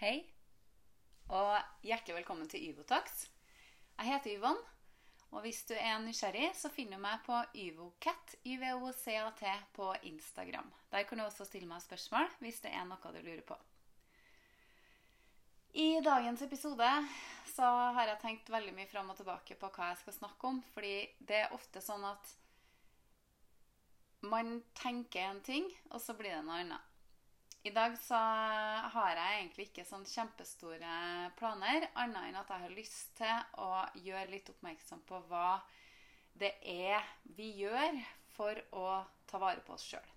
Hei, og hjertelig velkommen til Yvotox. Jeg heter Yvonne, og hvis du er nysgjerrig, så finner du meg på Yvocat, YVOCAT, på Instagram. Der kan du også stille meg spørsmål hvis det er noe du lurer på. I dagens episode så har jeg tenkt veldig mye fram og tilbake på hva jeg skal snakke om, fordi det er ofte sånn at man tenker en ting, og så blir det noe annet. I dag så har jeg egentlig ikke sånn kjempestore planer, annet enn at jeg har lyst til å gjøre litt oppmerksom på hva det er vi gjør for å ta vare på oss sjøl.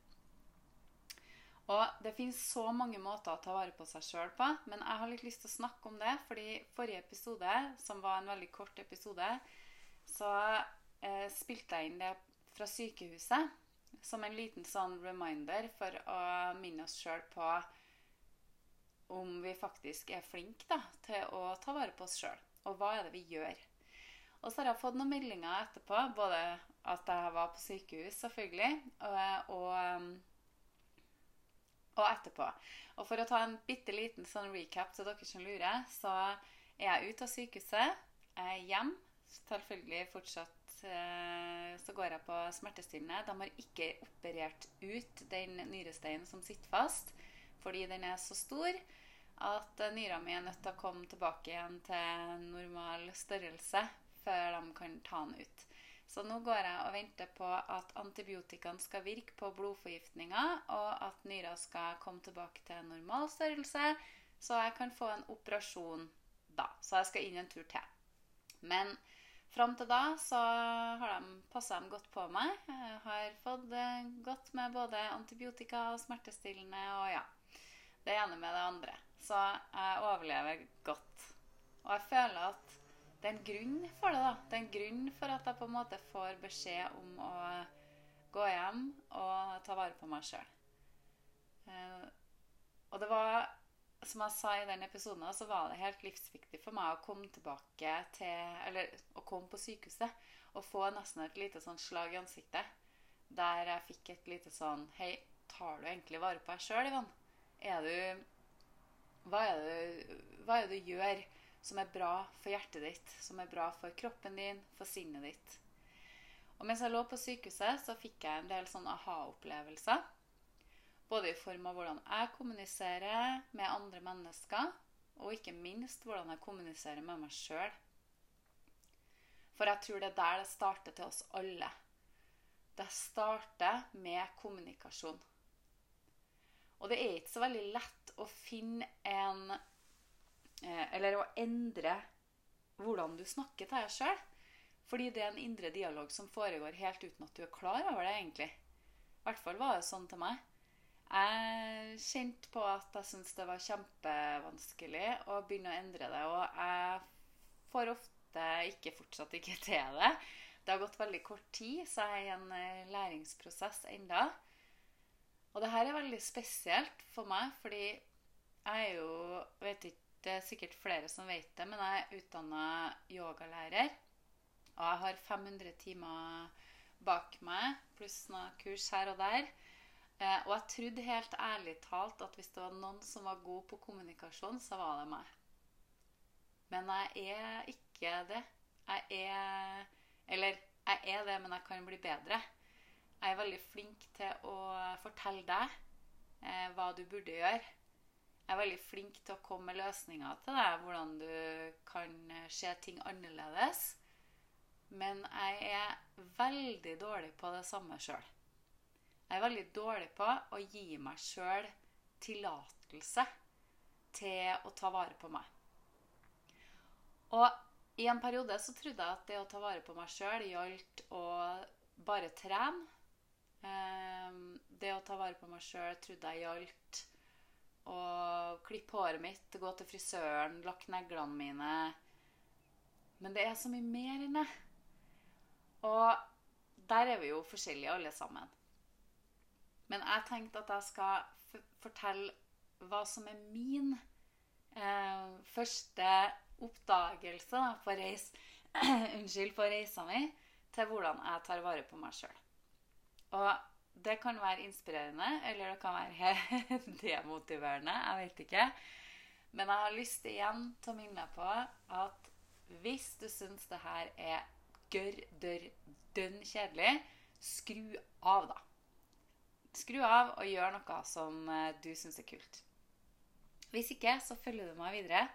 Og det finnes så mange måter å ta vare på seg sjøl på, men jeg har litt lyst til å snakke om det, fordi forrige episode, som var en veldig kort episode, så eh, spilte jeg inn det fra sykehuset som en liten sånn reminder for å minne oss sjøl på om vi faktisk er flinke da, til å ta vare på oss sjøl. Og hva er det vi gjør? Og så har jeg fått noen meldinger etterpå, både at jeg var på sykehus, selvfølgelig, og, og, og etterpå. Og for å ta en bitte liten sånn recap til dere som lurer, så er jeg ute av sykehuset, jeg er hjem, selvfølgelig fortsatt så går jeg på smertestillende. De har ikke operert ut den nyresteinen som sitter fast, fordi den er så stor at nyra mi er nødt til å komme tilbake igjen til normal størrelse før de kan ta den ut. Så nå går jeg og venter på at antibiotikaen skal virke på blodforgiftninga, og at nyra skal komme tilbake til normal størrelse, så jeg kan få en operasjon da. Så jeg skal inn en tur til. Men Fram til da så har de passa dem godt på meg. Jeg har fått eh, godt med både antibiotika og smertestillende og ja, det ene med det andre. Så jeg overlever godt. Og jeg føler at det er en grunn for det. da. Det er en grunn for at jeg på en måte får beskjed om å gå hjem og ta vare på meg sjøl. Eh, og det var som jeg sa i den episoden, så var det helt livsviktig for meg å komme tilbake til Eller å komme på sykehuset og få nesten et lite sånn slag i ansiktet. Der jeg fikk et lite sånn Hei, tar du egentlig vare på deg sjøl, Ivan? Er du hva er, det, hva er det du gjør som er bra for hjertet ditt? Som er bra for kroppen din, for sinnet ditt? Og mens jeg lå på sykehuset, så fikk jeg en del sånne aha-opplevelser. Både i form av hvordan jeg kommuniserer med andre mennesker, og ikke minst hvordan jeg kommuniserer med meg sjøl. For jeg tror det er der det starter til oss alle. Det starter med kommunikasjon. Og det er ikke så veldig lett å finne en eh, Eller å endre hvordan du snakker til deg sjøl. Fordi det er en indre dialog som foregår helt uten at du er klar over det, egentlig. I hvert fall var det sånn til meg. Jeg kjente på at jeg syntes det var kjempevanskelig å begynne å endre det. Og jeg får ofte ikke fortsatt ikke til det. Det har gått veldig kort tid, så jeg er i en eh, læringsprosess enda. Og det her er veldig spesielt for meg, fordi jeg er jo vet ikke, Det er sikkert flere som vet det, men jeg er utdanna yogalærer. Og jeg har 500 timer bak meg, pluss noen kurs her og der. Eh, og jeg trodde helt ærlig talt at hvis det var noen som var god på kommunikasjon, så var det meg. Men jeg er ikke det. Jeg er Eller jeg er det, men jeg kan bli bedre. Jeg er veldig flink til å fortelle deg eh, hva du burde gjøre. Jeg er veldig flink til å komme med løsninger til deg, hvordan du kan eh, se ting annerledes. Men jeg er veldig dårlig på det samme sjøl. Jeg er veldig dårlig på å gi meg sjøl tillatelse til å ta vare på meg. Og i en periode så trodde jeg at det å ta vare på meg sjøl gjaldt å bare trene. Ehm, det å ta vare på meg sjøl trodde jeg gjaldt å klippe håret mitt, gå til frisøren, lakke neglene mine. Men det er så mye mer enn det. Og der er vi jo forskjellige alle sammen. Men jeg tenkte at jeg skal fortelle hva som er min eh, første oppdagelse da, på, reis, unnskyld, på reisa mi til hvordan jeg tar vare på meg sjøl. Og det kan være inspirerende, eller det kan være demotiverende. Jeg vet ikke. Men jeg har lyst igjen til å minne på at hvis du syns det her er gørr, dørr, dønn kjedelig, skru av, da. Skru av og gjør noe som eh, du syns er kult. Hvis ikke, så følger du meg videre.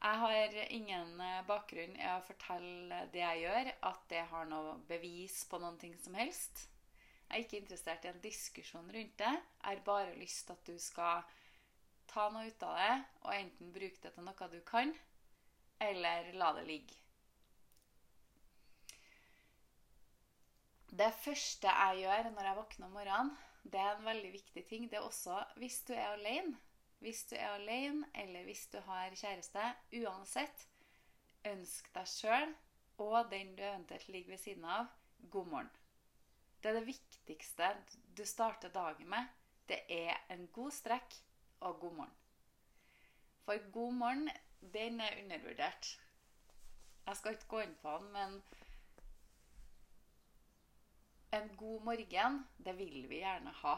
Jeg har ingen eh, bakgrunn i å fortelle det jeg gjør, at det har noe bevis på noen ting som helst. Jeg er ikke interessert i en diskusjon rundt det. Jeg har bare lyst til at du skal ta noe ut av det, og enten bruke det til noe du kan, eller la det ligge. Det første jeg gjør når jeg våkner om morgenen, det er en veldig viktig ting. Det er også hvis du er alene. Hvis du er alene, eller hvis du har kjæreste, uansett, ønsk deg sjøl og den du eventuelt ligger ved siden av, god morgen. Det er det viktigste du starter dagen med. Det er en god strekk og god morgen. For god morgen, den er undervurdert. Jeg skal ikke gå inn på den, men en god morgen, det vil vi gjerne ha.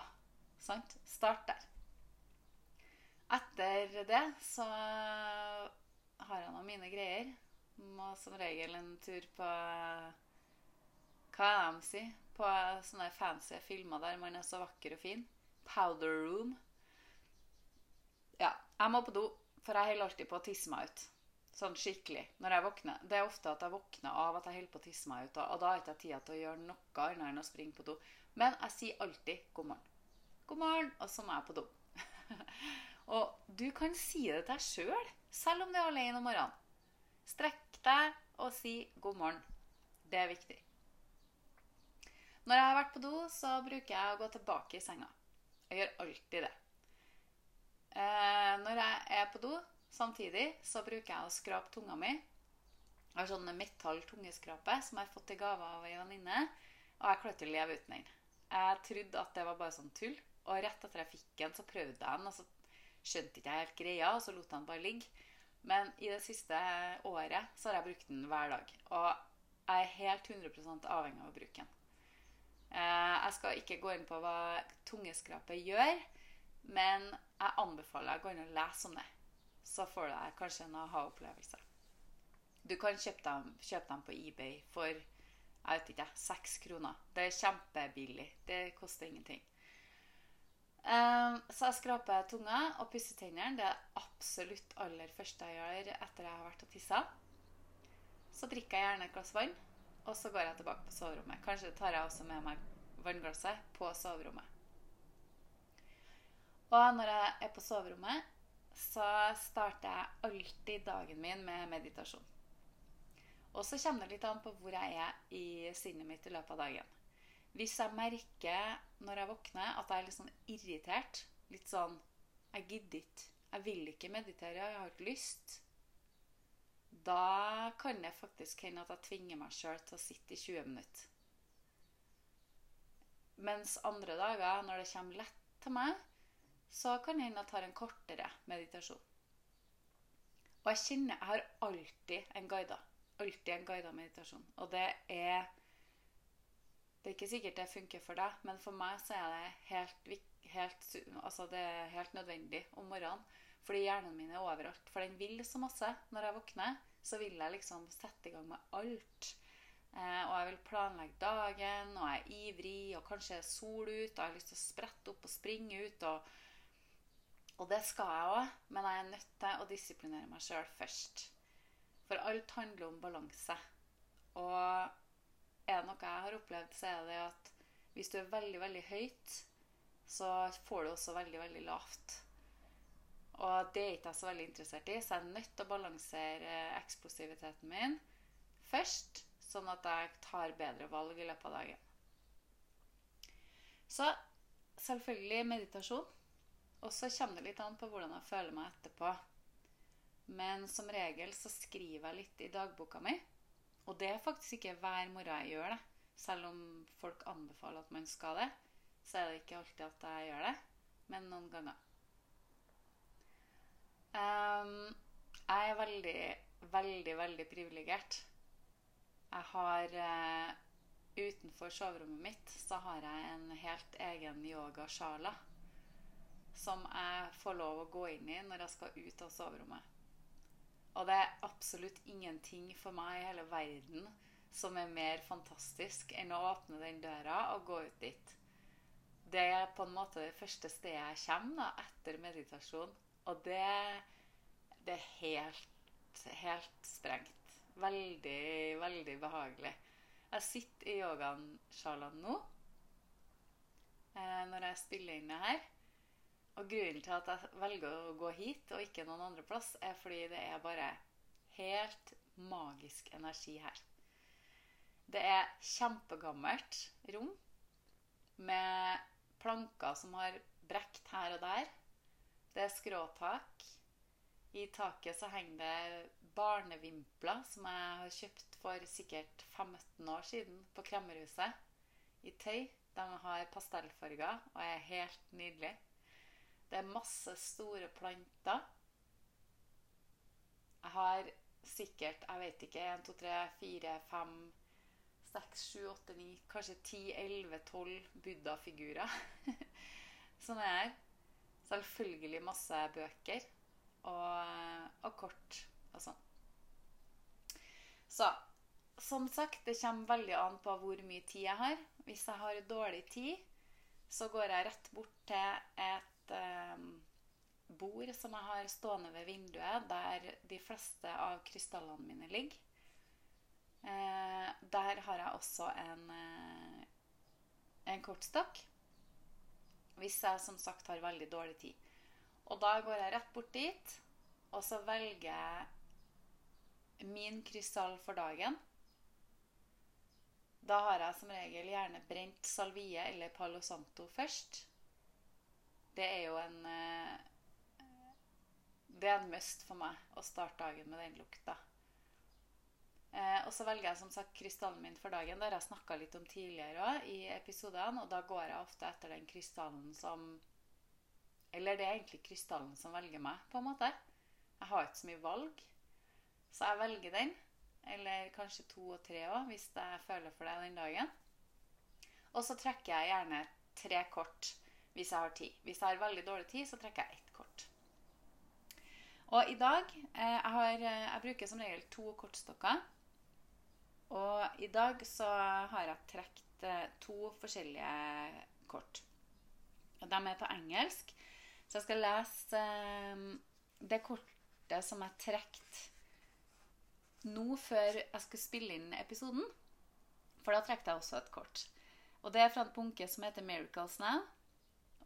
Sant? Start der. Etter det så har jeg nå mine greier. Må som regel en tur på Hva er det de sier? På sånne fancy filmer der man er så vakker og fin. Powder room. Ja, jeg må på do, for jeg holder alltid på å tisse meg ut. Sånn skikkelig. Når jeg våkner. Det er ofte at jeg våkner av at jeg holder på å tisse meg ut, og da har jeg ikke tid til å gjøre noe annet enn å springe på do. Men jeg sier alltid 'god morgen'. God morgen, og så må jeg på do. og du kan si det til deg sjøl, selv, selv om du er alene om morgenen. Strekk deg og si 'god morgen'. Det er viktig. Når jeg har vært på do, så bruker jeg å gå tilbake i senga. Jeg gjør alltid det. Eh, når jeg er på do samtidig, så bruker jeg å skrape tunga mi. Jeg har sånn metall tungeskrape som jeg har fått i gave av ei venninne. Og jeg klarte å leve uten den. Jeg trodde at det var bare sånn tull. Og rett etter jeg fikk den, så prøvde jeg den, og så skjønte ikke jeg helt greia, og så lot jeg den bare ligge. Men i det siste året så har jeg brukt den hver dag. Og jeg er helt 100 avhengig av å bruke den. Eh, jeg skal ikke gå inn på hva tungeskrapet gjør. Men jeg anbefaler å gå inn og lese om det. Så får du deg kanskje en aha-opplevelse. Du kan kjøpe dem, kjøpe dem, på eBay for jeg vet ikke, seks kroner. Det er kjempebillig. Det koster ingenting. Um, så jeg skraper tunga og pusser tennene. Det er absolutt aller første jeg gjør etter jeg har vært og tissa. Så drikker jeg gjerne et glass vann, og så går jeg tilbake på soverommet. Kanskje tar jeg også med meg vannglasset på soverommet. Og når jeg er på soverommet, så starter jeg alltid dagen min med meditasjon. Og så kommer det litt an på hvor jeg er i sinnet mitt i løpet av dagen. Hvis jeg merker når jeg våkner at jeg er litt sånn irritert, litt sånn Jeg gidder ikke. Jeg vil ikke meditere. Jeg har ikke lyst. Da kan det faktisk hende at jeg tvinger meg sjøl til å sitte i 20 minutter. Mens andre dager, når det kommer lett til meg, så kan hende jeg tar en kortere meditasjon. Og jeg kjenner Jeg har alltid en guida. Alltid en guida meditasjon. Og det er Det er ikke sikkert det funker for deg, men for meg så er det helt, helt, altså det er helt nødvendig om morgenen. Fordi hjernen min er overalt. For den vil så masse. Når jeg våkner, så vil jeg liksom sette i gang med alt. Eh, og jeg vil planlegge dagen, og jeg er ivrig, og kanskje er sol ut, og jeg har lyst til å sprette opp og springe ut. og og det skal jeg òg, men jeg er nødt til å disiplinere meg sjøl først. For alt handler om balanse. Og er det noe jeg har opplevd, så er det at hvis du er veldig, veldig høyt, så får du også veldig, veldig lavt. Og det er ikke jeg så veldig interessert i, så jeg er nødt til å balansere eksplosiviteten min først, sånn at jeg tar bedre valg i løpet av dagen. Så selvfølgelig meditasjon. Og så kommer det litt an på hvordan jeg føler meg etterpå. Men som regel så skriver jeg litt i dagboka mi. Og det er faktisk ikke hver morgen jeg gjør det. Selv om folk anbefaler at man skal det, så er det ikke alltid at jeg gjør det. Men noen ganger. Um, jeg er veldig, veldig, veldig privilegert. Jeg har uh, Utenfor soverommet mitt så har jeg en helt egen yoga-sjala som jeg får lov å gå inn i når jeg skal ut av soverommet. Og det er absolutt ingenting for meg i hele verden som er mer fantastisk enn å åpne den døra og gå ut dit. Det er på en måte det første stedet jeg kommer da, etter meditasjon. Og det, det er helt, helt sprengt. Veldig, veldig behagelig. Jeg sitter i yogasjalaen nå eh, når jeg spiller inn det her. Og grunnen til at jeg velger å gå hit og ikke noen andre plass, er fordi det er bare helt magisk energi her. Det er kjempegammelt rom med planker som har brekt her og der. Det er skråtak. I taket så henger det barnevimpler som jeg har kjøpt for sikkert 15 år siden på Kremmerhuset i Tøy. De har pastellfarger og er helt nydelige. Det er masse store planter. Jeg har sikkert jeg vet ikke, 1, 2, 3, 4, 5, 6, 7, 8, 9, kanskje 10, 11, 12 buddha-figurer Sånn er her. Selvfølgelig masse bøker og, og kort og sånn. Så som sagt, det kommer veldig an på hvor mye tid jeg har. Hvis jeg har dårlig tid, så går jeg rett bort til et eh, bord som jeg har stående ved vinduet, der de fleste av krystallene mine ligger. Eh, der har jeg også en, eh, en kortstokk. Hvis jeg som sagt har veldig dårlig tid. Og da går jeg rett bort dit, og så velger jeg min krystall for dagen. Da har jeg som regel gjerne brent salvie eller palo santo først. Det er jo en eh, Det er en must for meg å starte dagen med den lukta. Eh, og så velger jeg som sagt krystallen min for dagen. Det har jeg snakka litt om tidligere også, i episodene. Og da går jeg ofte etter den krystallen som Eller det er egentlig krystallen som velger meg, på en måte. Jeg har ikke så mye valg. Så jeg velger den. Eller kanskje to og tre òg, hvis jeg føler for det den dagen. Og så trekker jeg gjerne tre kort hvis jeg har tid. Hvis jeg har veldig dårlig tid, så trekker jeg ett kort. Og i dag eh, jeg, har, eh, jeg bruker som regel to kortstokker. Og i dag så har jeg trukket eh, to forskjellige kort. Og de er på engelsk. Så jeg skal lese det kortet som jeg trekte nå før jeg skulle spille inn episoden. For da trekte jeg også et kort. Og det er fra en bunke som heter Miracles Now.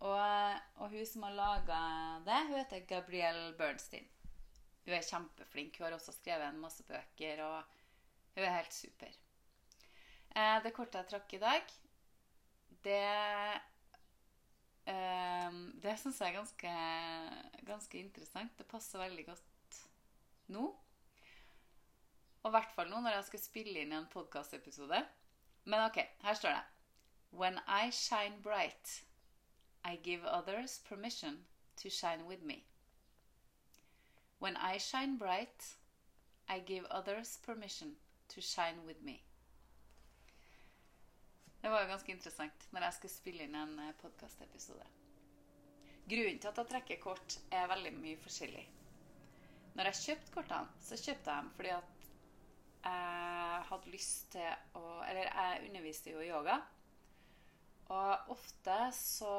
Og, og, hun som har laga det, hun heter Gabrielle Bernstein. Hun er kjempeflink. Hun har også skrevet en masse bøker, og hun er helt super. Eh, det kortet jeg trakk i dag, det eh, Det syns jeg er ganske, ganske interessant. Det passer veldig godt nå. Og i hvert fall nå når jeg skal spille inn en podkastepisode. Men OK, her står det. When I shine bright I give others permission to shine with me. When I shine bright, I give others permission to shine with me. Det var jo ganske interessant når jeg skulle spille inn en eh, podkastepisode. Grunnen til at jeg trekker kort, er veldig mye forskjellig. Når jeg kjøpte kortene, så kjøpte jeg dem fordi at jeg hadde lyst til å Eller jeg underviste jo i yoga. Og ofte så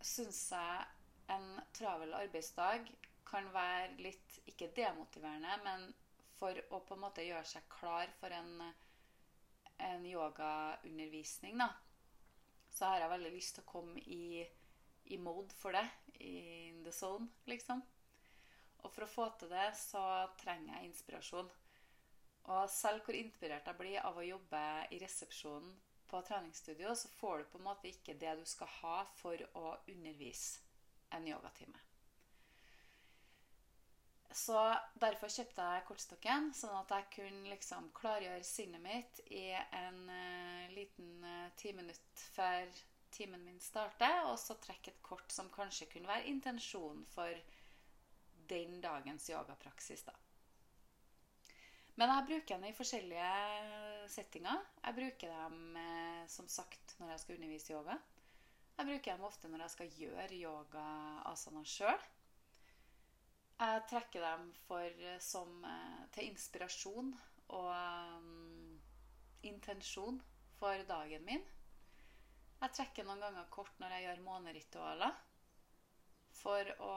syns jeg en travel arbeidsdag kan være litt ikke demotiverende, men for å på en måte gjøre seg klar for en, en yogaundervisning, da, så har jeg veldig lyst til å komme i, i mode for det. In the zone, liksom. Og for å få til det, så trenger jeg inspirasjon. Og selv hvor inspirert jeg blir av å jobbe i resepsjonen på treningsstudio, så får du på en måte ikke det du skal ha for å undervise en yogatime. Så derfor kjøpte jeg kortstokken, sånn at jeg kunne liksom klargjøre sinnet mitt i en uh, liten uh, ti minutt før timen min starter, og så trekke et kort som kanskje kunne være intensjonen for den dagens yogapraksis. da. Men jeg bruker dem i forskjellige settinger. Jeg bruker dem eh, som sagt når jeg skal undervise yoga. Jeg bruker dem ofte når jeg skal gjøre yoga-asana sjøl. Jeg trekker dem for, som, eh, til inspirasjon og um, intensjon for dagen min. Jeg trekker noen ganger kort når jeg gjør måneritualer. For å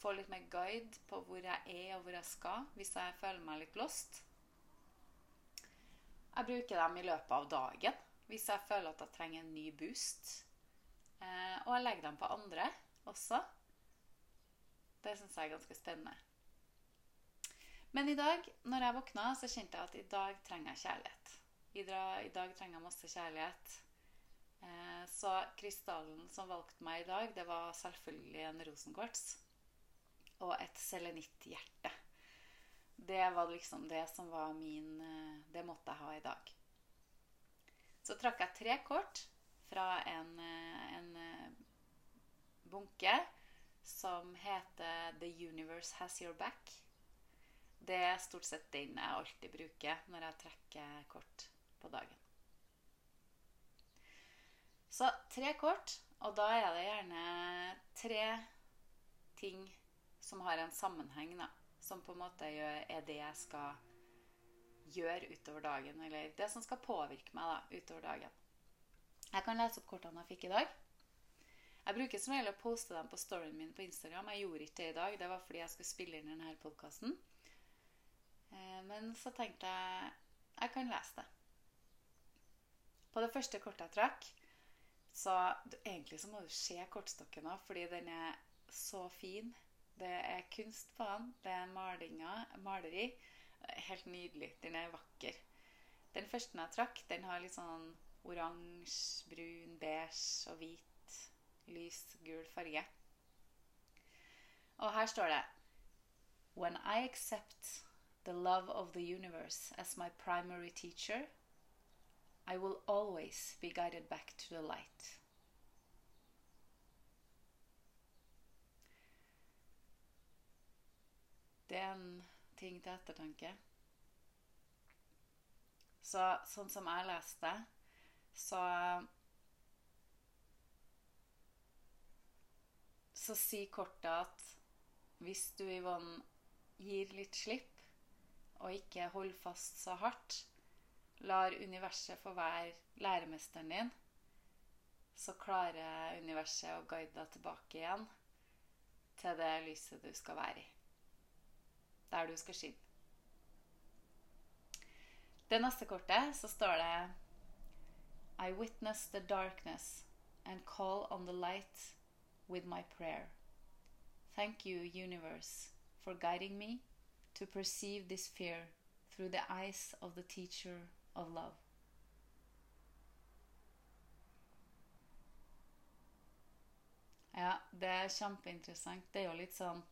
få litt mer guide på hvor jeg er og hvor jeg skal, hvis jeg føler meg litt lost. Jeg bruker dem i løpet av dagen hvis jeg føler at jeg trenger en ny boost. Eh, og jeg legger dem på andre også. Det syns jeg er ganske spennende. Men i dag, når jeg våkna, så kjente jeg at i dag trenger jeg kjærlighet. I dag, trenger jeg masse kjærlighet. Eh, så krystallen som valgte meg i dag, det var selvfølgelig en rosenkvarts og et selenitthjerte. Det var liksom det som var min eh, Det måtte jeg ha i dag. Så trakk jeg tre kort fra en, eh, en eh, bunke som heter 'The Universe Has Your Back'. Det er stort sett den jeg alltid bruker når jeg trekker kort på dagen. Så tre kort, og da er det gjerne tre ting som har en sammenheng, da. Som på en måte er det jeg skal gjøre utover dagen. Eller det som skal påvirke meg da, utover dagen. Jeg kan lese opp kortene jeg fikk i dag. Jeg bruker som regel å poste dem på storyen min på Instagram. Jeg gjorde ikke det i dag. Det var fordi jeg skulle spille inn denne podkasten. Eh, men så tenkte jeg jeg kan lese det. På det første kortet jeg trakk, så Egentlig så må du se kortstokken òg, fordi den er så fin. Det er kunst på den. Det er malinger, maleri. Helt nydelig. Den er vakker. Den første jeg trakk, den har litt sånn oransje, brun, beige og hvit, lys gul farge. Og her står det When I accept the love of the universe as my primary teacher, I will always be guided back to the light. Det er en ting til ettertanke. Så sånn som jeg leste, så Så sier kortet at hvis du, Yvonne, gir litt slipp og ikke holder fast så hardt, lar universet få være læremesteren din, så klarer universet å guide deg tilbake igjen til det lyset du skal være i der du skal skinne. Det neste kortet så står det I witness the darkness and call on the light with my prayer. Thank you, universe, for guiding me to perceive this fear through the eyes of the teacher of love. Ja, det er kjempeinteressant. Det er jo litt sånn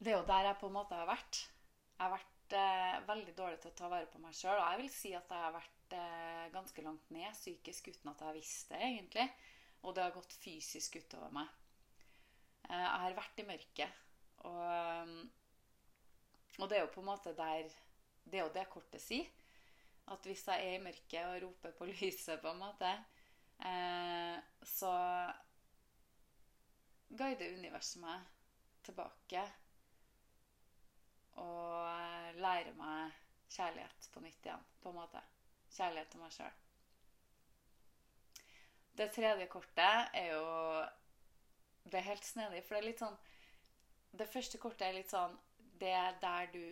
det er jo der jeg på en måte har vært. Jeg har vært eh, veldig dårlig til å ta vare på meg sjøl. Og jeg vil si at jeg har vært eh, ganske langt ned psykisk uten at jeg har visst det, egentlig. Og det har gått fysisk utover meg. Eh, jeg har vært i mørket. Og, og, det er jo på en måte der Det er jo det kortet sier. At hvis jeg er i mørket og roper på lyset, på en måte, eh, så guider universet meg tilbake og eh, lære meg kjærlighet på nytt igjen, på en måte. Kjærlighet til meg sjøl. Det tredje kortet er jo Det er helt snedig, for det er litt sånn Det første kortet er litt sånn Det er der du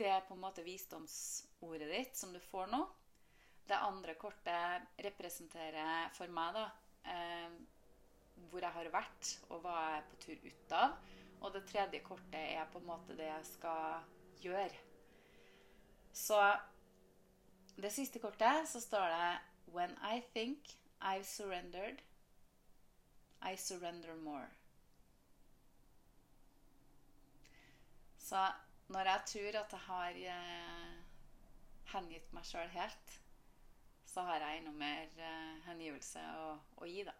Det er på en måte visdomsordet ditt som du får nå. Det andre kortet representerer for meg da eh, hvor jeg har vært, og hva jeg er på tur ut av. Og det tredje kortet er på en måte det jeg skal gjøre. Så det siste kortet så står det When I think I've surrendered, I surrender more. Så når jeg tror at jeg har eh, hengitt meg sjøl helt, så har jeg enda mer eh, hengivelse å, å gi, da.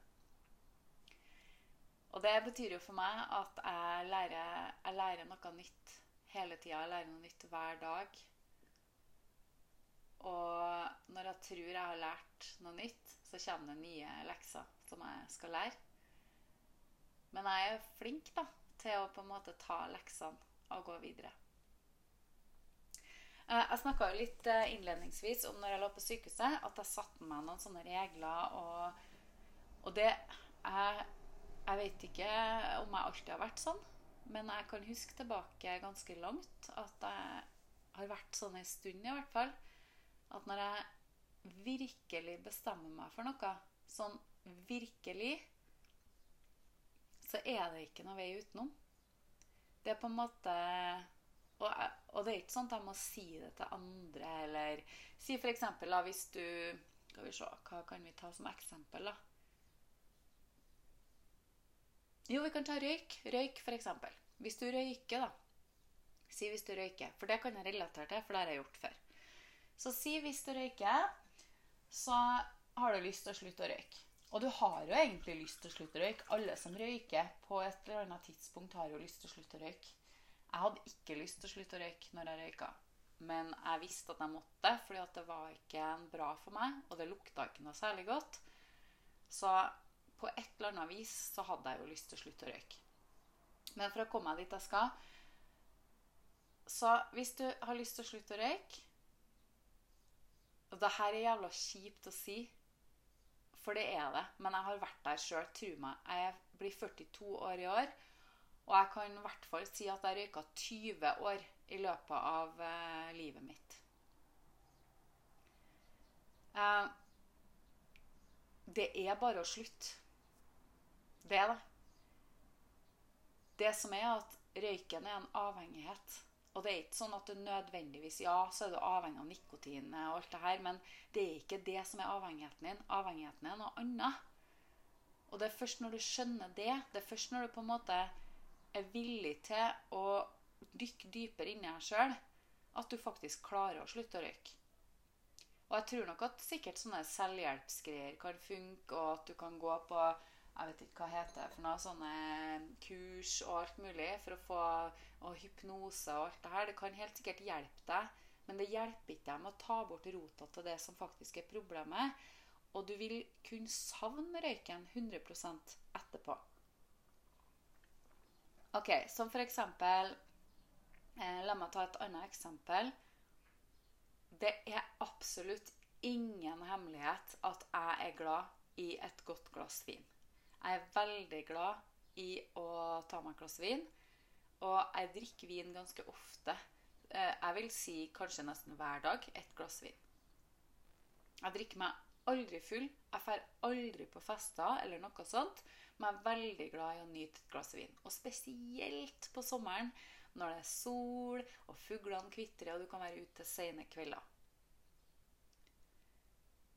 Og det betyr jo for meg at jeg lærer, jeg lærer noe nytt hele tida. Jeg lærer noe nytt hver dag. Og når jeg tror jeg har lært noe nytt, så kommer det nye lekser som jeg skal lære. Men jeg er flink da, til å på en måte ta leksene og gå videre. Eh, jeg snakka litt eh, innledningsvis om når jeg lå på sykehuset, at jeg satte meg noen sånne regler. Og, og det jeg, jeg vet ikke om jeg alltid har vært sånn, men jeg kan huske tilbake ganske langt at jeg har vært sånn en stund i hvert fall. At når jeg virkelig bestemmer meg for noe, sånn virkelig, så er det ikke noe vei utenom. Det er på en måte og, og, det er ikke sånn at jeg må si det til andre, eller si f.eks. hvis du Skal vi se, hva kan vi ta som eksempel, da? Jo, vi kan ta røyk. Røyk, f.eks. Hvis du røyker, da. Si hvis du røyker, for det kan jeg relatere til, for det har jeg gjort før. Så si hvis du røyker, så har du lyst til å slutte å røyke. Og du har jo egentlig lyst til å slutte å røyke. Alle som røyker på et eller annet tidspunkt, har jo lyst til å slutte å røyke. Jeg hadde ikke lyst til å slutte å røyke når jeg røyka. Men jeg visste at jeg måtte, fordi det var ikke bra for meg. Og det lukta ikke noe særlig godt. Så på et eller annet vis så hadde jeg jo lyst til å slutte å røyke. Men for å komme meg dit jeg skal Så hvis du har lyst til å slutte å røyke Og det her er jævla kjipt å si, for det er det. Men jeg har vært der sjøl, tro meg. Jeg blir 42 år i år. Og jeg kan i hvert fall si at jeg røyka 20 år i løpet av uh, livet mitt. Uh, det er bare å slutte. Det da. det. Som er at røyken er en avhengighet. Og det er ikke sånn at du nødvendigvis Ja, så er du avhengig av nikotin og alt det her, men det er ikke det som er avhengigheten din. Avhengigheten er noe annet. Og det er først når du skjønner det, det er først når du på en måte er villig til å dykke dypere inni deg sjøl, at du faktisk klarer å slutte å røyke. Og jeg tror nok at sikkert sånne selvhjelpsgreier kan funke, og at du kan gå på jeg vet ikke hva heter det for noe, sånne kurs og alt mulig for å få og hypnose og alt det her. Det kan helt sikkert hjelpe deg, men det hjelper ikke deg med å ta bort rota til det som faktisk er problemet. Og du vil kunne savne røyken 100 etterpå. Ok, som for eksempel eh, La meg ta et annet eksempel. Det er absolutt ingen hemmelighet at jeg er glad i et godt glass vin. Jeg er veldig glad i å ta meg et glass vin. Og jeg drikker vin ganske ofte. Eh, jeg vil si kanskje nesten hver dag et glass vin. Jeg drikker meg aldri full. Jeg drar aldri på fester eller noe sånt. Men jeg er veldig glad i å nyte et glass vin. Og spesielt på sommeren når det er sol og fuglene kvitrer og du kan være ute sene kvelder.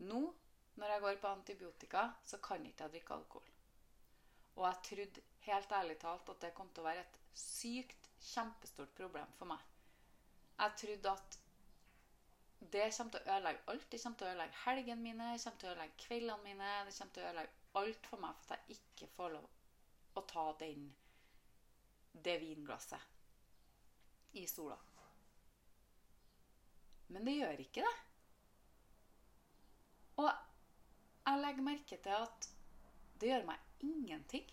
Nå når jeg går på antibiotika, så kan ikke jeg drikke alkohol. Og jeg trodde helt ærlig talt at det kom til å være et sykt, kjempestort problem for meg. Jeg trodde at det kommer til å ødelegge alt. Det kommer til å ødelegge helgene mine, det kommer til å ødelegge kveldene mine. Det kommer til å ødelegge alt for meg for at jeg ikke får lov å ta den, det vinglasset i sola. Men det gjør ikke det. Og jeg legger merke til at det gjør meg ingenting.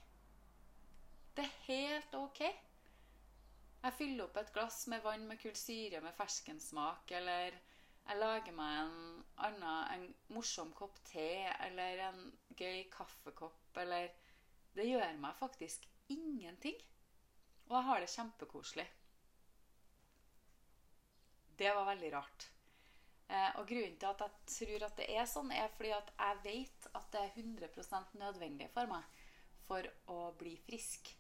Det er helt OK. Jeg fyller opp et glass med vann med kullsyre med ferskensmak, eller jeg lager meg en annen, en morsom kopp te eller en gøy kaffekopp eller Det gjør meg faktisk ingenting. Og jeg har det kjempekoselig. Det var veldig rart. Eh, og grunnen til at jeg tror at det er sånn, er fordi at jeg vet at det er 100% nødvendig for meg for å bli frisk.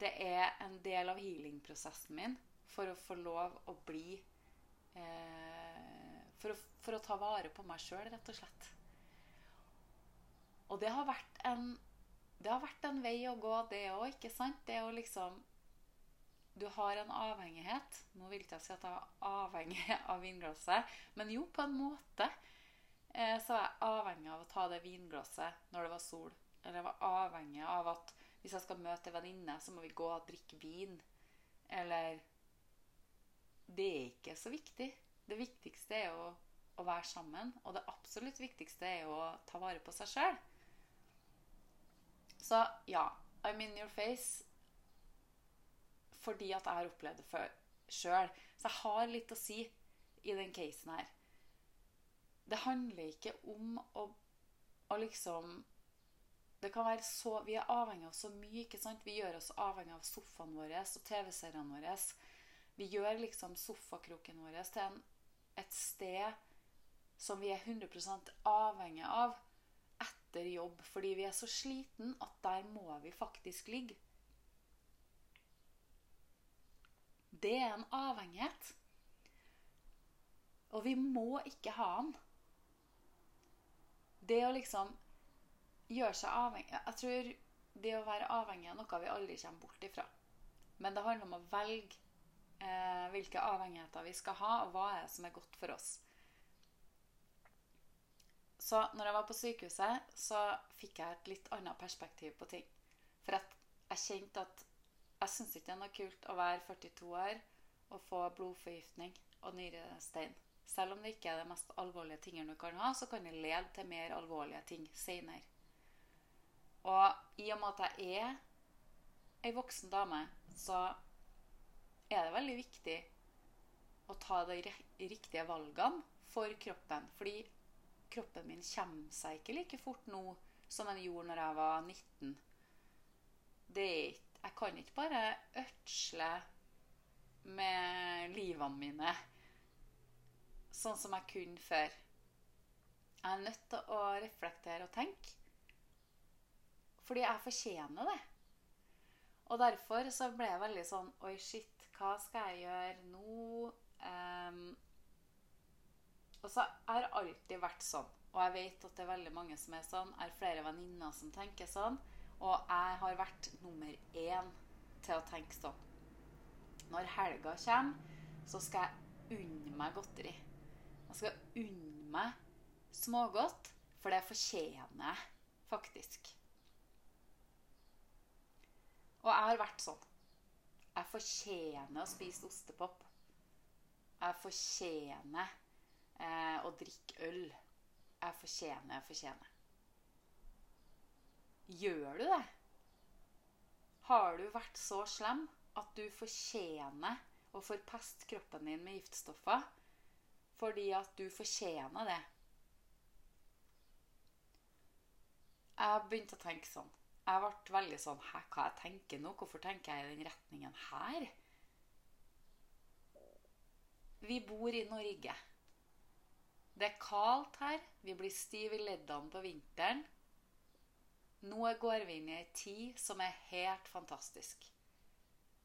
Det er en del av healing-prosessen min for å få lov å bli eh, for å, for å ta vare på meg sjøl, rett og slett. Og det har vært en har vært en vei å gå, det òg, ikke sant? Det jo liksom Du har en avhengighet. Nå vil ikke jeg si at jeg er avhengig av vinglasset, men jo, på en måte eh, så er jeg avhengig av å ta det vinglasset når det var sol. Eller jeg var avhengig av at hvis jeg skal møte en venninne, så må vi gå og drikke vin. Eller Det er ikke så viktig. Det viktigste er å å være sammen. Og det absolutt viktigste er jo å ta vare på seg sjøl. Så ja, I'm in your face fordi at jeg har opplevd det sjøl. Så jeg har litt å si i den casen her. Det handler ikke om å, å liksom det kan være så, Vi er avhengig av så mye. ikke sant? Vi gjør oss avhengig av sofaen vår og TV-seriene våre. Vi gjør liksom sofakroken vår til en, et sted som vi er 100% avhengig av etter jobb. Fordi vi er så sliten at der må vi faktisk ligge. Det er en avhengighet. Og vi må ikke ha den. Det å liksom gjøre seg avhengig Jeg tror det å være avhengig er noe vi aldri kommer bort ifra. Men det handler om å velge eh, hvilke avhengigheter vi skal ha, og hva er det som er godt for oss. Så når jeg var på sykehuset, så fikk jeg et litt annet perspektiv på ting. For jeg kjente at jeg syns ikke det er noe kult å være 42 år og få blodforgiftning og nyrestein. Selv om det ikke er det mest alvorlige tingene du kan ha, så kan det lede til mer alvorlige ting seinere. Og i og med at jeg er ei voksen dame, så er det veldig viktig å ta de riktige valgene for kroppen. Fordi kroppen min kommer seg ikke like fort nå som den gjorde når jeg var 19. Det er, jeg kan ikke bare ødsle med livene mine sånn som jeg kunne før. Jeg er nødt til å reflektere og tenke. Fordi jeg fortjener det. Og derfor så ble jeg veldig sånn Oi, shit, hva skal jeg gjøre nå? Um, og så har jeg alltid vært sånn. Og jeg vet at det er veldig mange som er sånn. Jeg har flere venninner som tenker sånn. Og jeg har vært nummer én til å tenke sånn. Når helga kommer, så skal jeg unne meg godteri. Jeg skal unne meg smågodt, for det fortjener jeg faktisk. Og jeg har vært sånn. Jeg fortjener å spise ostepop. Jeg fortjener eh, å drikke øl. Jeg fortjener, jeg fortjener. Gjør du det? Har du vært så slem at du fortjener å forpeste kroppen din med giftstoffer fordi at du fortjener det? Jeg begynte å tenke sånn jeg ble veldig sånn Hæ, hva jeg tenker nå? Hvorfor tenker jeg i den retningen her? Vi bor i Norge. Det er kaldt her. Vi blir stive i leddene på vinteren. Nå går vi inn i ei tid som er helt fantastisk.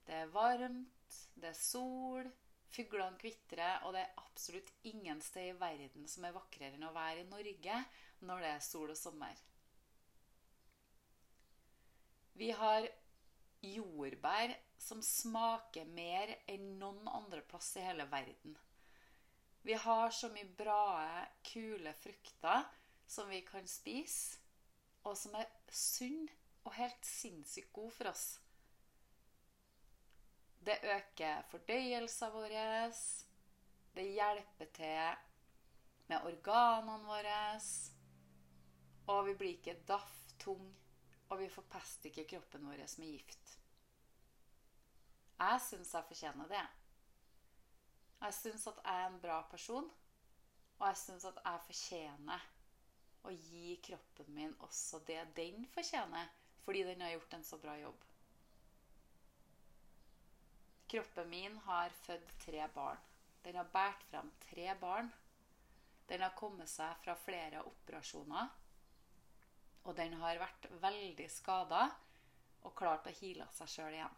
Det er varmt, det er sol, fuglene kvitrer, og det er absolutt ingen sted i verden som er vakrere enn å være i Norge når det er sol og sommer. Vi har jordbær som smaker mer enn noen andre plass i hele verden. Vi har så mye bra, kule frukter som vi kan spise, og som er sunn og helt sinnssykt god for oss. Det øker fordøyelsen vår. Det hjelper til med organene våre. Og vi blir ikke daff, tung og vi forpester ikke kroppen vår med gift. Jeg syns jeg fortjener det. Jeg syns at jeg er en bra person, og jeg syns at jeg fortjener å gi kroppen min også det den fortjener, fordi den har gjort en så bra jobb. Kroppen min har født tre barn. Den har båret frem tre barn. Den har kommet seg fra flere operasjoner. Og den har vært veldig skada og klart å hile seg sjøl igjen.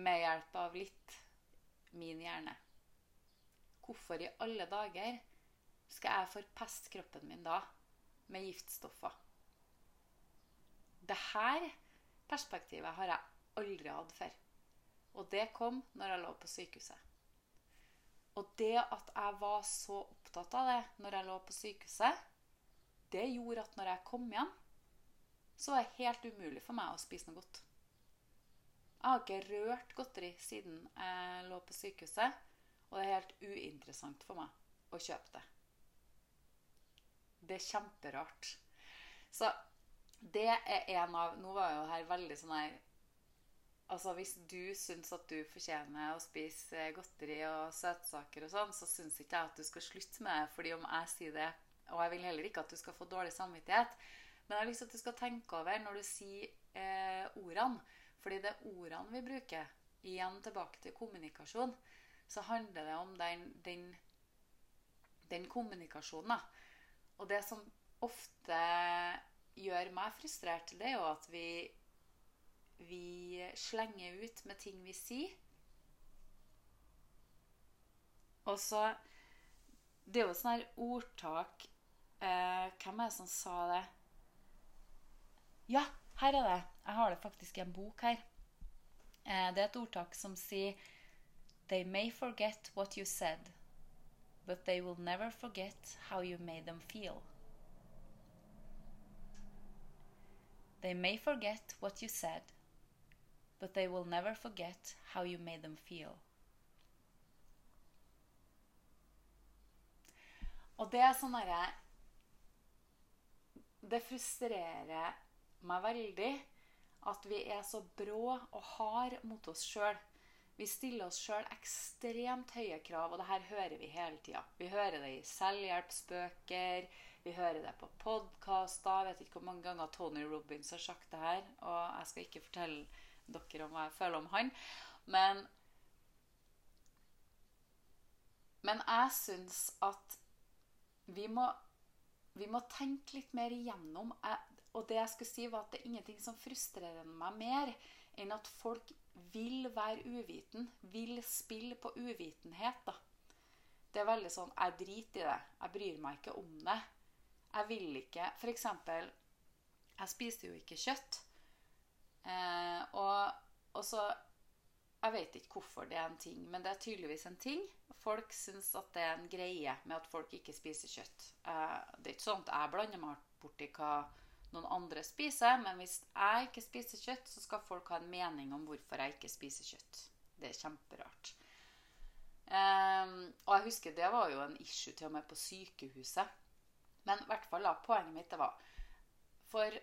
Med hjelp av litt min hjerne. Hvorfor i alle dager skal jeg forpeste kroppen min da med giftstoffer? Dette perspektivet har jeg aldri hatt før. Og det kom når jeg lå på sykehuset. Og det at jeg var så opptatt av det når jeg lå på sykehuset, det gjorde at når jeg kom hjem, så var det helt umulig for meg å spise noe godt. Jeg har ikke rørt godteri siden jeg lå på sykehuset. Og det er helt uinteressant for meg å kjøpe det. Det er kjemperart. Så det er en av Nå var jo her veldig sånn her Altså Hvis du syns at du fortjener å spise godteri og søtsaker, og sånn, så syns ikke jeg at du skal slutte med det. fordi om jeg sier det, og jeg vil heller ikke at du skal få dårlig samvittighet, men jeg har lyst at du skal tenke over når du sier eh, ordene. Fordi det er ordene vi bruker. Igjen tilbake til kommunikasjon. Så handler det om den, den, den kommunikasjonen. Og det som ofte gjør meg frustrert, det er jo at vi vi slenger ut med ting vi sier. Og så Det er jo sånn her ordtak eh, Hvem er det som sa det? Ja, her er det. Jeg har det faktisk i en bok her. Eh, det er et ordtak som sier They may forget what you said, but they will never forget how you made them feel. They may forget what you said, but they will never forget how you made them feel. Og det er sånn derre Det frustrerer meg veldig at vi er så brå og hard mot oss sjøl. Vi stiller oss sjøl ekstremt høye krav, og det her hører vi hele tida. Vi hører det i selvhjelpsbøker, vi hører det på podkaster. Vet ikke hvor mange ganger Tony Robins har sagt det her. Og jeg skal ikke fortelle dere om hva jeg føler om han. Men, men jeg syns at vi må, vi må tenke litt mer igjennom jeg, Og det jeg skulle si, var at det er ingenting som frustrerer meg mer enn at folk vil være uviten. Vil spille på uvitenhet, da. Det er veldig sånn Jeg driter i det. Jeg bryr meg ikke om det. Jeg vil ikke For eksempel Jeg spiser jo ikke kjøtt. Eh, og, og, så Jeg vet ikke hvorfor det er en ting, men det er tydeligvis en ting. Folk syns at det er en greie med at folk ikke spiser kjøtt. Eh, det er ikke sånn at jeg blander meg borti hva noen andre spiser, men hvis jeg ikke spiser kjøtt, så skal folk ha en mening om hvorfor jeg ikke spiser kjøtt. Det er kjemperart. Um, og jeg husker det var jo en issue til og med på sykehuset. Men i hvert fall da, poenget mitt det var For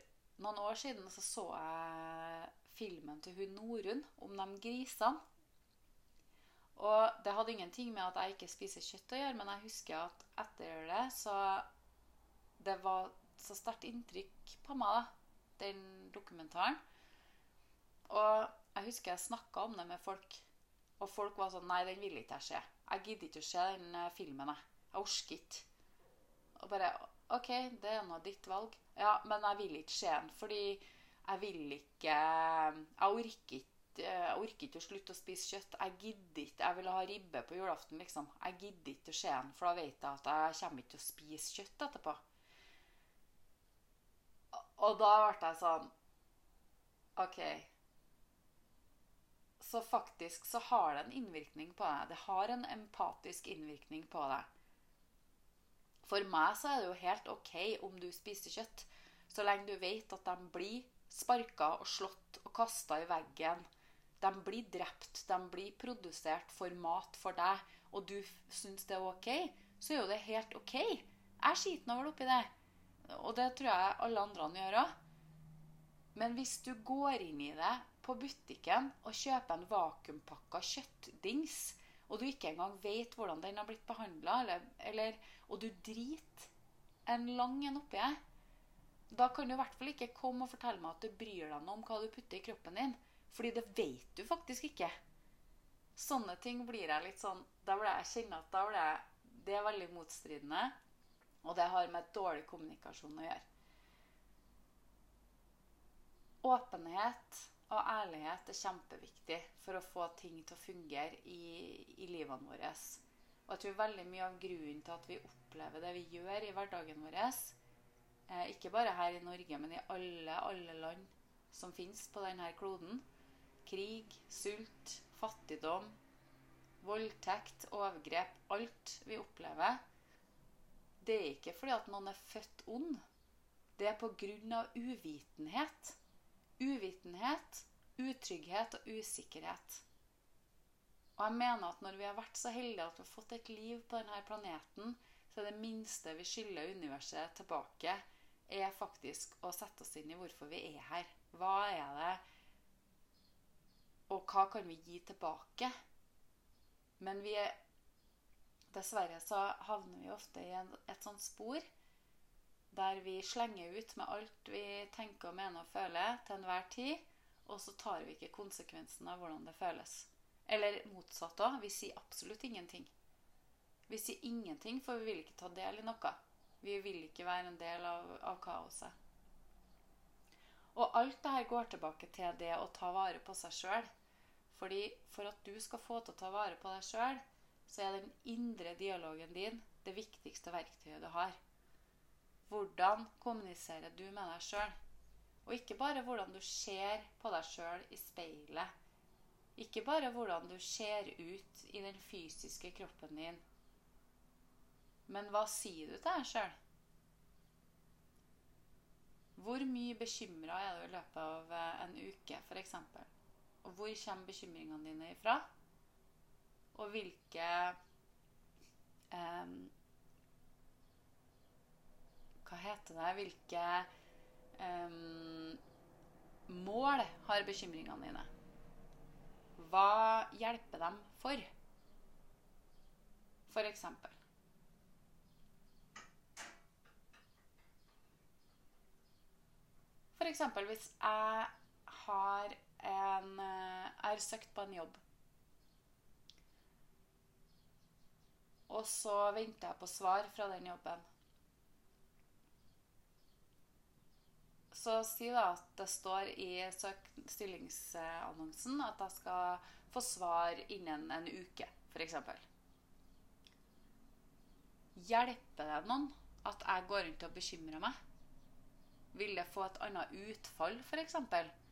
noen år siden så, så jeg filmen til hun Norunn om de grisene. Og det hadde ingenting med at jeg ikke spiser kjøtt å gjøre, men jeg husker at etter det så Det var så sterkt inntrykk på meg, da, den dokumentaren. Og jeg husker jeg snakka om det med folk, og folk var sånn Nei, den vil ikke jeg se. Jeg gidder ikke å se den eh, filmen, jeg. Jeg orker ikke. Og bare OK, det er nå ditt valg. Ja, men jeg vil ikke se den, fordi jeg vil ikke Jeg orker ikke jeg orker ikke å slutte å spise kjøtt. Jeg gidder ikke. Jeg vil ha ribbe på julaften, liksom. Jeg gidder ikke å se den, for da vet jeg at jeg kommer ikke til å spise kjøtt etterpå. Og da ble jeg sånn OK. Så faktisk så har det en innvirkning på deg. Det har en empatisk innvirkning på deg. For meg så er det jo helt OK om du spiser kjøtt, så lenge du vet at de blir sparka og slått og kasta i veggen. De blir drept, de blir produsert for mat for deg, og du syns det er OK, så er jo det helt OK. Jeg skiter nå vel oppi det. Og det tror jeg alle andre gjør òg. Men hvis du går inn i det på butikken og kjøper en vakuumpakka kjøttdings, og du ikke engang vet hvordan den har blitt behandla, eller, eller og du driter en lang en oppi her, da kan du i hvert fall ikke komme og fortelle meg at du bryr deg noe om hva du putter i kroppen din. Fordi det vet du faktisk ikke. Sånne ting blir jeg litt sånn Da blir jeg kjenne at da blir jeg, det er veldig motstridende. Og det har med dårlig kommunikasjon å gjøre. Åpenhet og ærlighet er kjempeviktig for å få ting til å fungere i, i livene våre. Og jeg tror veldig mye av grunnen til at vi opplever det vi gjør i hverdagen vår, eh, ikke bare her i Norge, men i alle, alle land som fins på denne kloden Krig, sult, fattigdom, voldtekt, overgrep Alt vi opplever. Det er ikke fordi at noen er født ond. Det er av uvitenhet. Uvitenhet, utrygghet og usikkerhet. Og jeg mener at når vi har vært så heldige at vi har fått et liv på denne planeten, så er det minste vi skylder universet tilbake, er faktisk å sette oss inn i hvorfor vi er her. Hva er det Og hva kan vi gi tilbake? Men vi er Dessverre så havner vi ofte i en, et sånt spor der vi slenger ut med alt vi tenker mener og føler til enhver tid, og så tar vi ikke konsekvensen av hvordan det føles. Eller motsatt òg. Vi sier absolutt ingenting. Vi sier ingenting, for vi vil ikke ta del i noe. Vi vil ikke være en del av, av kaoset. Og alt dette går tilbake til det å ta vare på seg sjøl. Fordi for at du skal få til å ta vare på deg sjøl, så er den indre dialogen din det viktigste verktøyet du har. Hvordan kommuniserer du med deg sjøl? Og ikke bare hvordan du ser på deg sjøl i speilet. Ikke bare hvordan du ser ut i den fysiske kroppen din. Men hva sier du til deg sjøl? Hvor mye bekymra er du i løpet av eh, en uke, f.eks.? Og hvor kommer bekymringene dine ifra? Og hvilke um, Hva heter det? Hvilke um, mål har bekymringene dine? Hva hjelper dem for? For eksempel. For eksempel hvis jeg har en Jeg har søkt på en jobb. Og så venter jeg på svar fra den jobben. Så si da at det står i stillingsannonsen at jeg skal få svar innen en uke, f.eks. Hjelper det noen at jeg går rundt og bekymrer meg? Vil det få et annet utfall, f.eks.?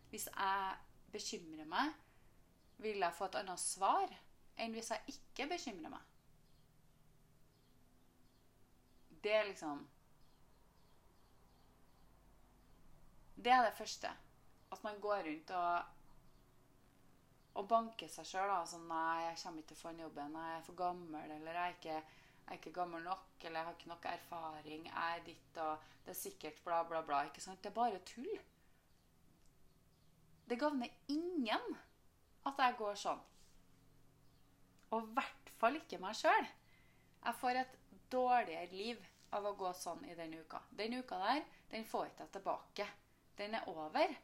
Hvis jeg bekymrer meg, vil jeg få et annet svar enn hvis jeg ikke bekymrer meg? Det er liksom Det er det første. At man går rundt og og banker seg sjøl. Altså, 'Nei, jeg kommer ikke til å få en jobb. Nei, jeg er for gammel.' Eller 'Jeg er ikke jeg er ikke gammel nok, eller jeg har ikke nok erfaring, jeg er ditt og Det er sikkert bla, bla, bla. ikke sant? Det er bare tull. Det gagner ingen at jeg går sånn. Og i hvert fall ikke meg sjøl. Jeg får et dårligere liv av å gå sånn i den uka. Den uka der, den får ikke jeg tilbake. Den er over.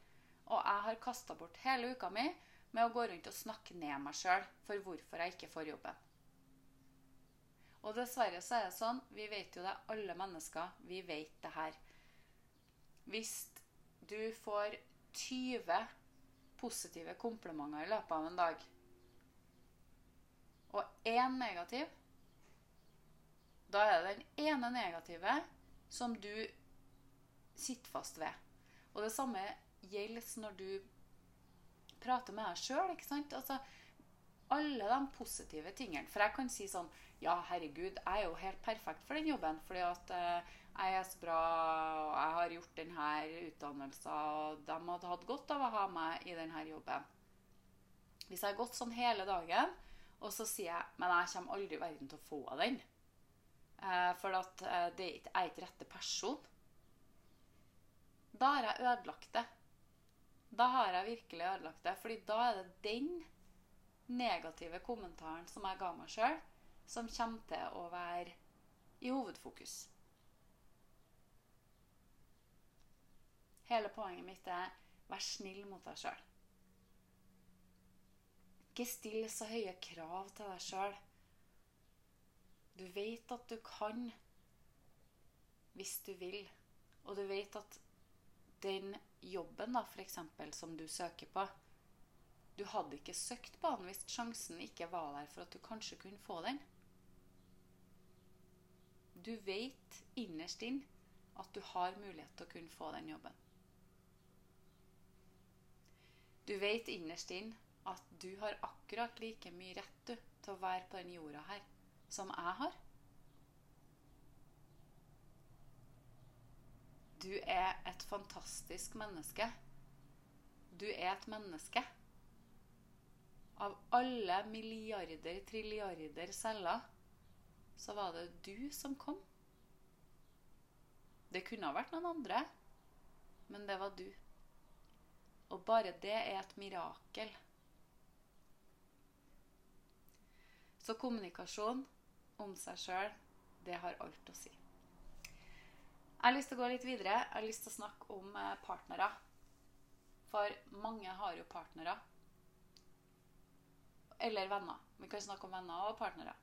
Og jeg har kasta bort hele uka mi med å gå rundt og snakke ned meg sjøl for hvorfor jeg ikke får jobben. Og dessverre så er det sånn, vi vet jo det, alle mennesker, vi vet det her. Hvis du får 20 positive komplimenter i løpet av en dag, og én negativ, da er det den ene negative som du sitter fast ved. Og det samme gjelder når du prater med deg sjøl. Altså, alle de positive tingene. For jeg kan si sånn Ja, herregud, jeg er jo helt perfekt for den jobben. Fordi at uh, jeg er så bra, og jeg har gjort denne utdannelsen, og de hadde hatt godt av å ha meg i denne jobben. Hvis jeg har gått sånn hele dagen, og så sier jeg Men jeg kommer aldri i verden til å få den. Uh, for at eh, det er ikke rette person. Da har jeg ødelagt det. Da har jeg virkelig ødelagt det. fordi da er det den negative kommentaren som jeg ga meg sjøl, som kommer til å være i hovedfokus. Hele poenget mitt er vær snill mot deg sjøl. Ikke still så høye krav til deg sjøl. Du vet at du kan hvis du vil. Og du vet at den jobben da, for eksempel, som du søker på, du hadde ikke søkt på den hvis sjansen ikke var der for at du kanskje kunne få den. Du vet innerst inn at du har mulighet til å kunne få den jobben. Du vet innerst inn at du har akkurat like mye rett du, til å være på den jorda her som jeg har. Du er et fantastisk menneske. Du er et menneske Av alle milliarder, trilliarder celler, så var det du som kom. Det kunne ha vært noen andre, men det var du. Og bare det er et mirakel. Så kommunikasjon om seg sjøl, det har alt å si. Jeg har lyst til å gå litt videre. Jeg har lyst til å snakke om eh, partnere. For mange har jo partnere. Eller venner. Vi kan snakke om venner og partnere.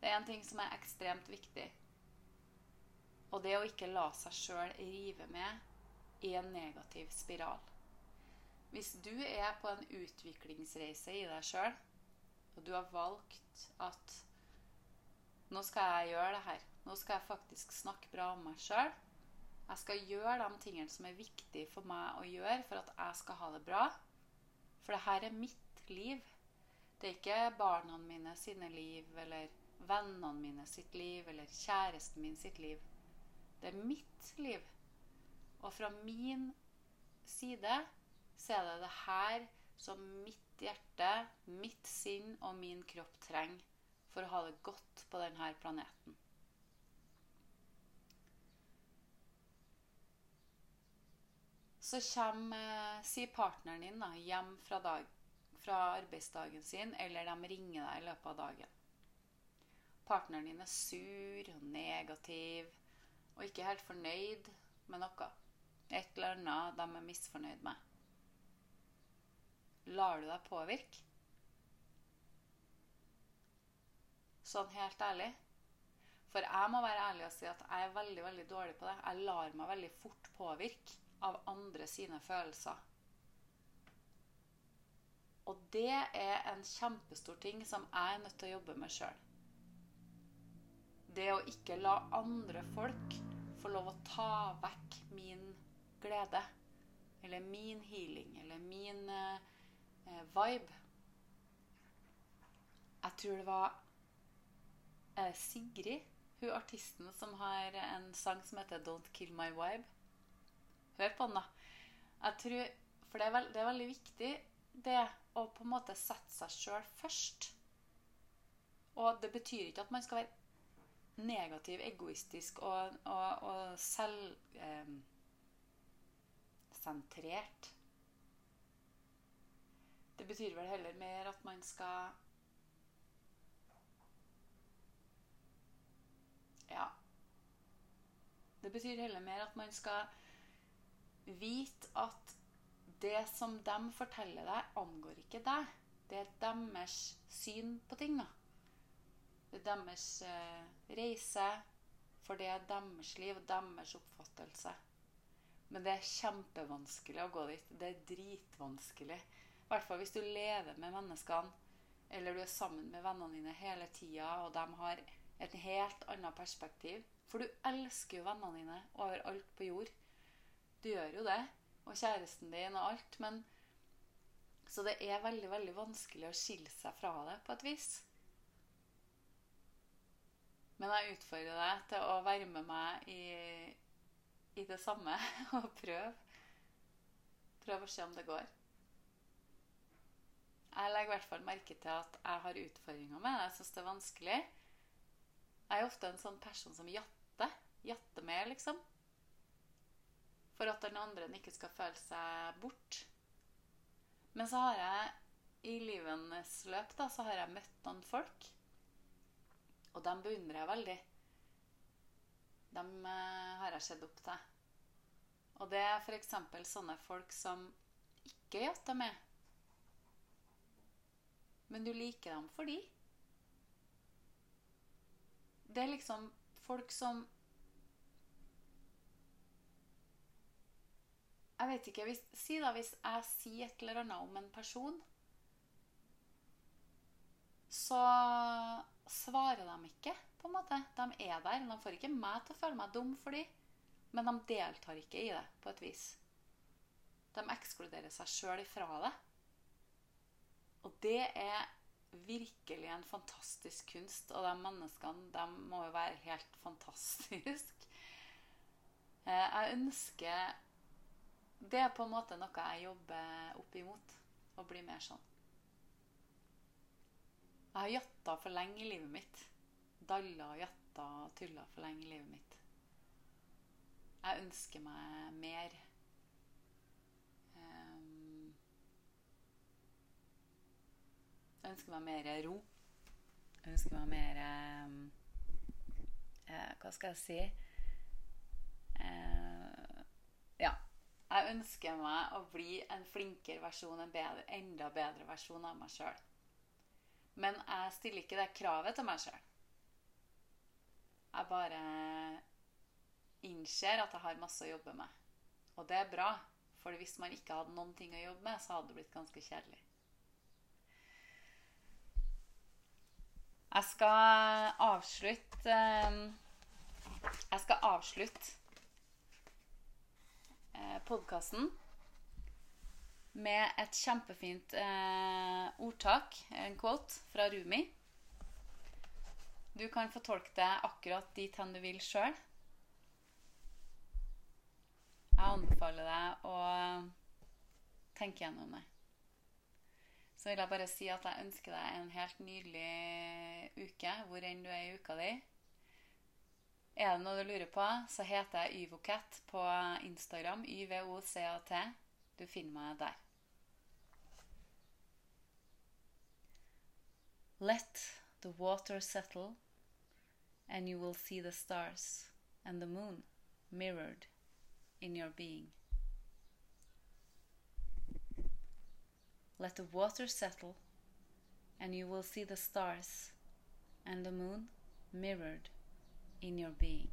Det er en ting som er ekstremt viktig. Og det å ikke la seg sjøl rive med i en negativ spiral. Hvis du er på en utviklingsreise i deg sjøl, og du har valgt at nå skal jeg gjøre det her. Nå skal jeg faktisk snakke bra om meg sjøl. Jeg skal gjøre de tingene som er viktige for meg å gjøre for at jeg skal ha det bra. For det her er mitt liv. Det er ikke barna mine sine liv, eller vennene mine sitt liv, eller kjæresten min sitt liv. Det er mitt liv. Og fra min side så er det det her som mitt hjerte, mitt sinn og min kropp trenger for å ha det godt på denne planeten. Så kommer, sier partneren din da, hjem fra, dag, fra arbeidsdagen sin, eller de ringer deg i løpet av dagen. Partneren din er sur og negativ og ikke helt fornøyd med noe. Et eller annet de er misfornøyd med. Lar du deg påvirke? Sånn helt ærlig. For jeg må være ærlig og si at jeg er veldig veldig dårlig på det. Jeg lar meg veldig fort påvirke av andre sine følelser. Og det er en kjempestor ting som jeg er nødt til å jobbe med sjøl. Det å ikke la andre folk få lov å ta vekk min glede. Eller min healing. Eller min eh, vibe. Jeg tror det var eh, Sigrid, hun artisten som har en sang som heter 'Don't Kill My Vibe'. Hør på den, da. Jeg tror, For det er, veld, det er veldig viktig det å på en måte sette seg sjøl først. Og det betyr ikke at man skal være negativ, egoistisk og, og, og selvsentrert. Eh, det betyr vel heller mer at man skal Ja. Det betyr heller mer at man skal vite at det som de forteller deg, angår ikke deg. Det er deres syn på ting. da. Det er deres eh, reise, for det er deres liv og deres oppfattelse. Men det er kjempevanskelig å gå dit. Det er dritvanskelig. I hvert fall hvis du lever med menneskene, eller du er sammen med vennene dine hele tida, og de har et helt annet perspektiv. For du elsker jo vennene dine overalt på jord. Du gjør jo det. Og kjæresten din og alt. Men Så det er veldig, veldig vanskelig å skille seg fra det på et vis. Men jeg utfordrer deg til å være med meg i, i det samme og prøve. Prøv å se om det går. Jeg legger i hvert fall merke til at jeg har utfordringer med det. Jeg syns det er vanskelig. Jeg er ofte en sånn person som jatter. Jatter med, liksom. For at den andre ikke skal føle seg bort. Men så har jeg i livets løp da, så har jeg møtt noen folk. Og dem beundrer jeg veldig. Dem uh, har jeg sett opp til. Og det er f.eks. sånne folk som ikke jatter med. Men du liker dem fordi. Det er liksom folk som Jeg vet ikke. Hvis, si da hvis jeg sier et eller annet om en person, så svarer de ikke, på en måte. De er der. De får ikke meg til å føle meg dum for dem, men de deltar ikke i det på et vis. De ekskluderer seg sjøl ifra det. Og det er virkelig en fantastisk kunst. Og de menneskene, de må jo være helt fantastiske. Eh, jeg ønsker det er på en måte noe jeg jobber opp imot. å bli mer sånn. Jeg har jatta for lenge i livet mitt. Dalla og jatta og tulla for lenge i livet mitt. Jeg ønsker meg mer. Jeg ønsker meg mer ro. Jeg ønsker meg mer um, eh, Hva skal jeg si? Eh, ja. Jeg ønsker meg å bli en flinkere versjon, en bedre, enda bedre versjon av meg sjøl. Men jeg stiller ikke det kravet til meg sjøl. Jeg bare innser at jeg har masse å jobbe med. Og det er bra, for hvis man ikke hadde noen ting å jobbe med, så hadde det blitt ganske kjedelig. Jeg skal avslutte eh, Jeg skal avslutte podkasten med et kjempefint eh, ordtak, en quote, fra Rumi. Du kan få tolke det akkurat dit hen du vil sjøl. Jeg anbefaler deg å tenke gjennom det. Så vil jeg bare si at jeg ønsker deg en helt nydelig uke, hvor enn du er i uka di. Er det noe du lurer på, så heter jeg Yvocat på Instagram. YVOCAT. Du finner meg der. Let the water settle, and you will see the stars and the moon mirrored in your being. Let the water settle, and you will see the stars and the moon mirrored in your being.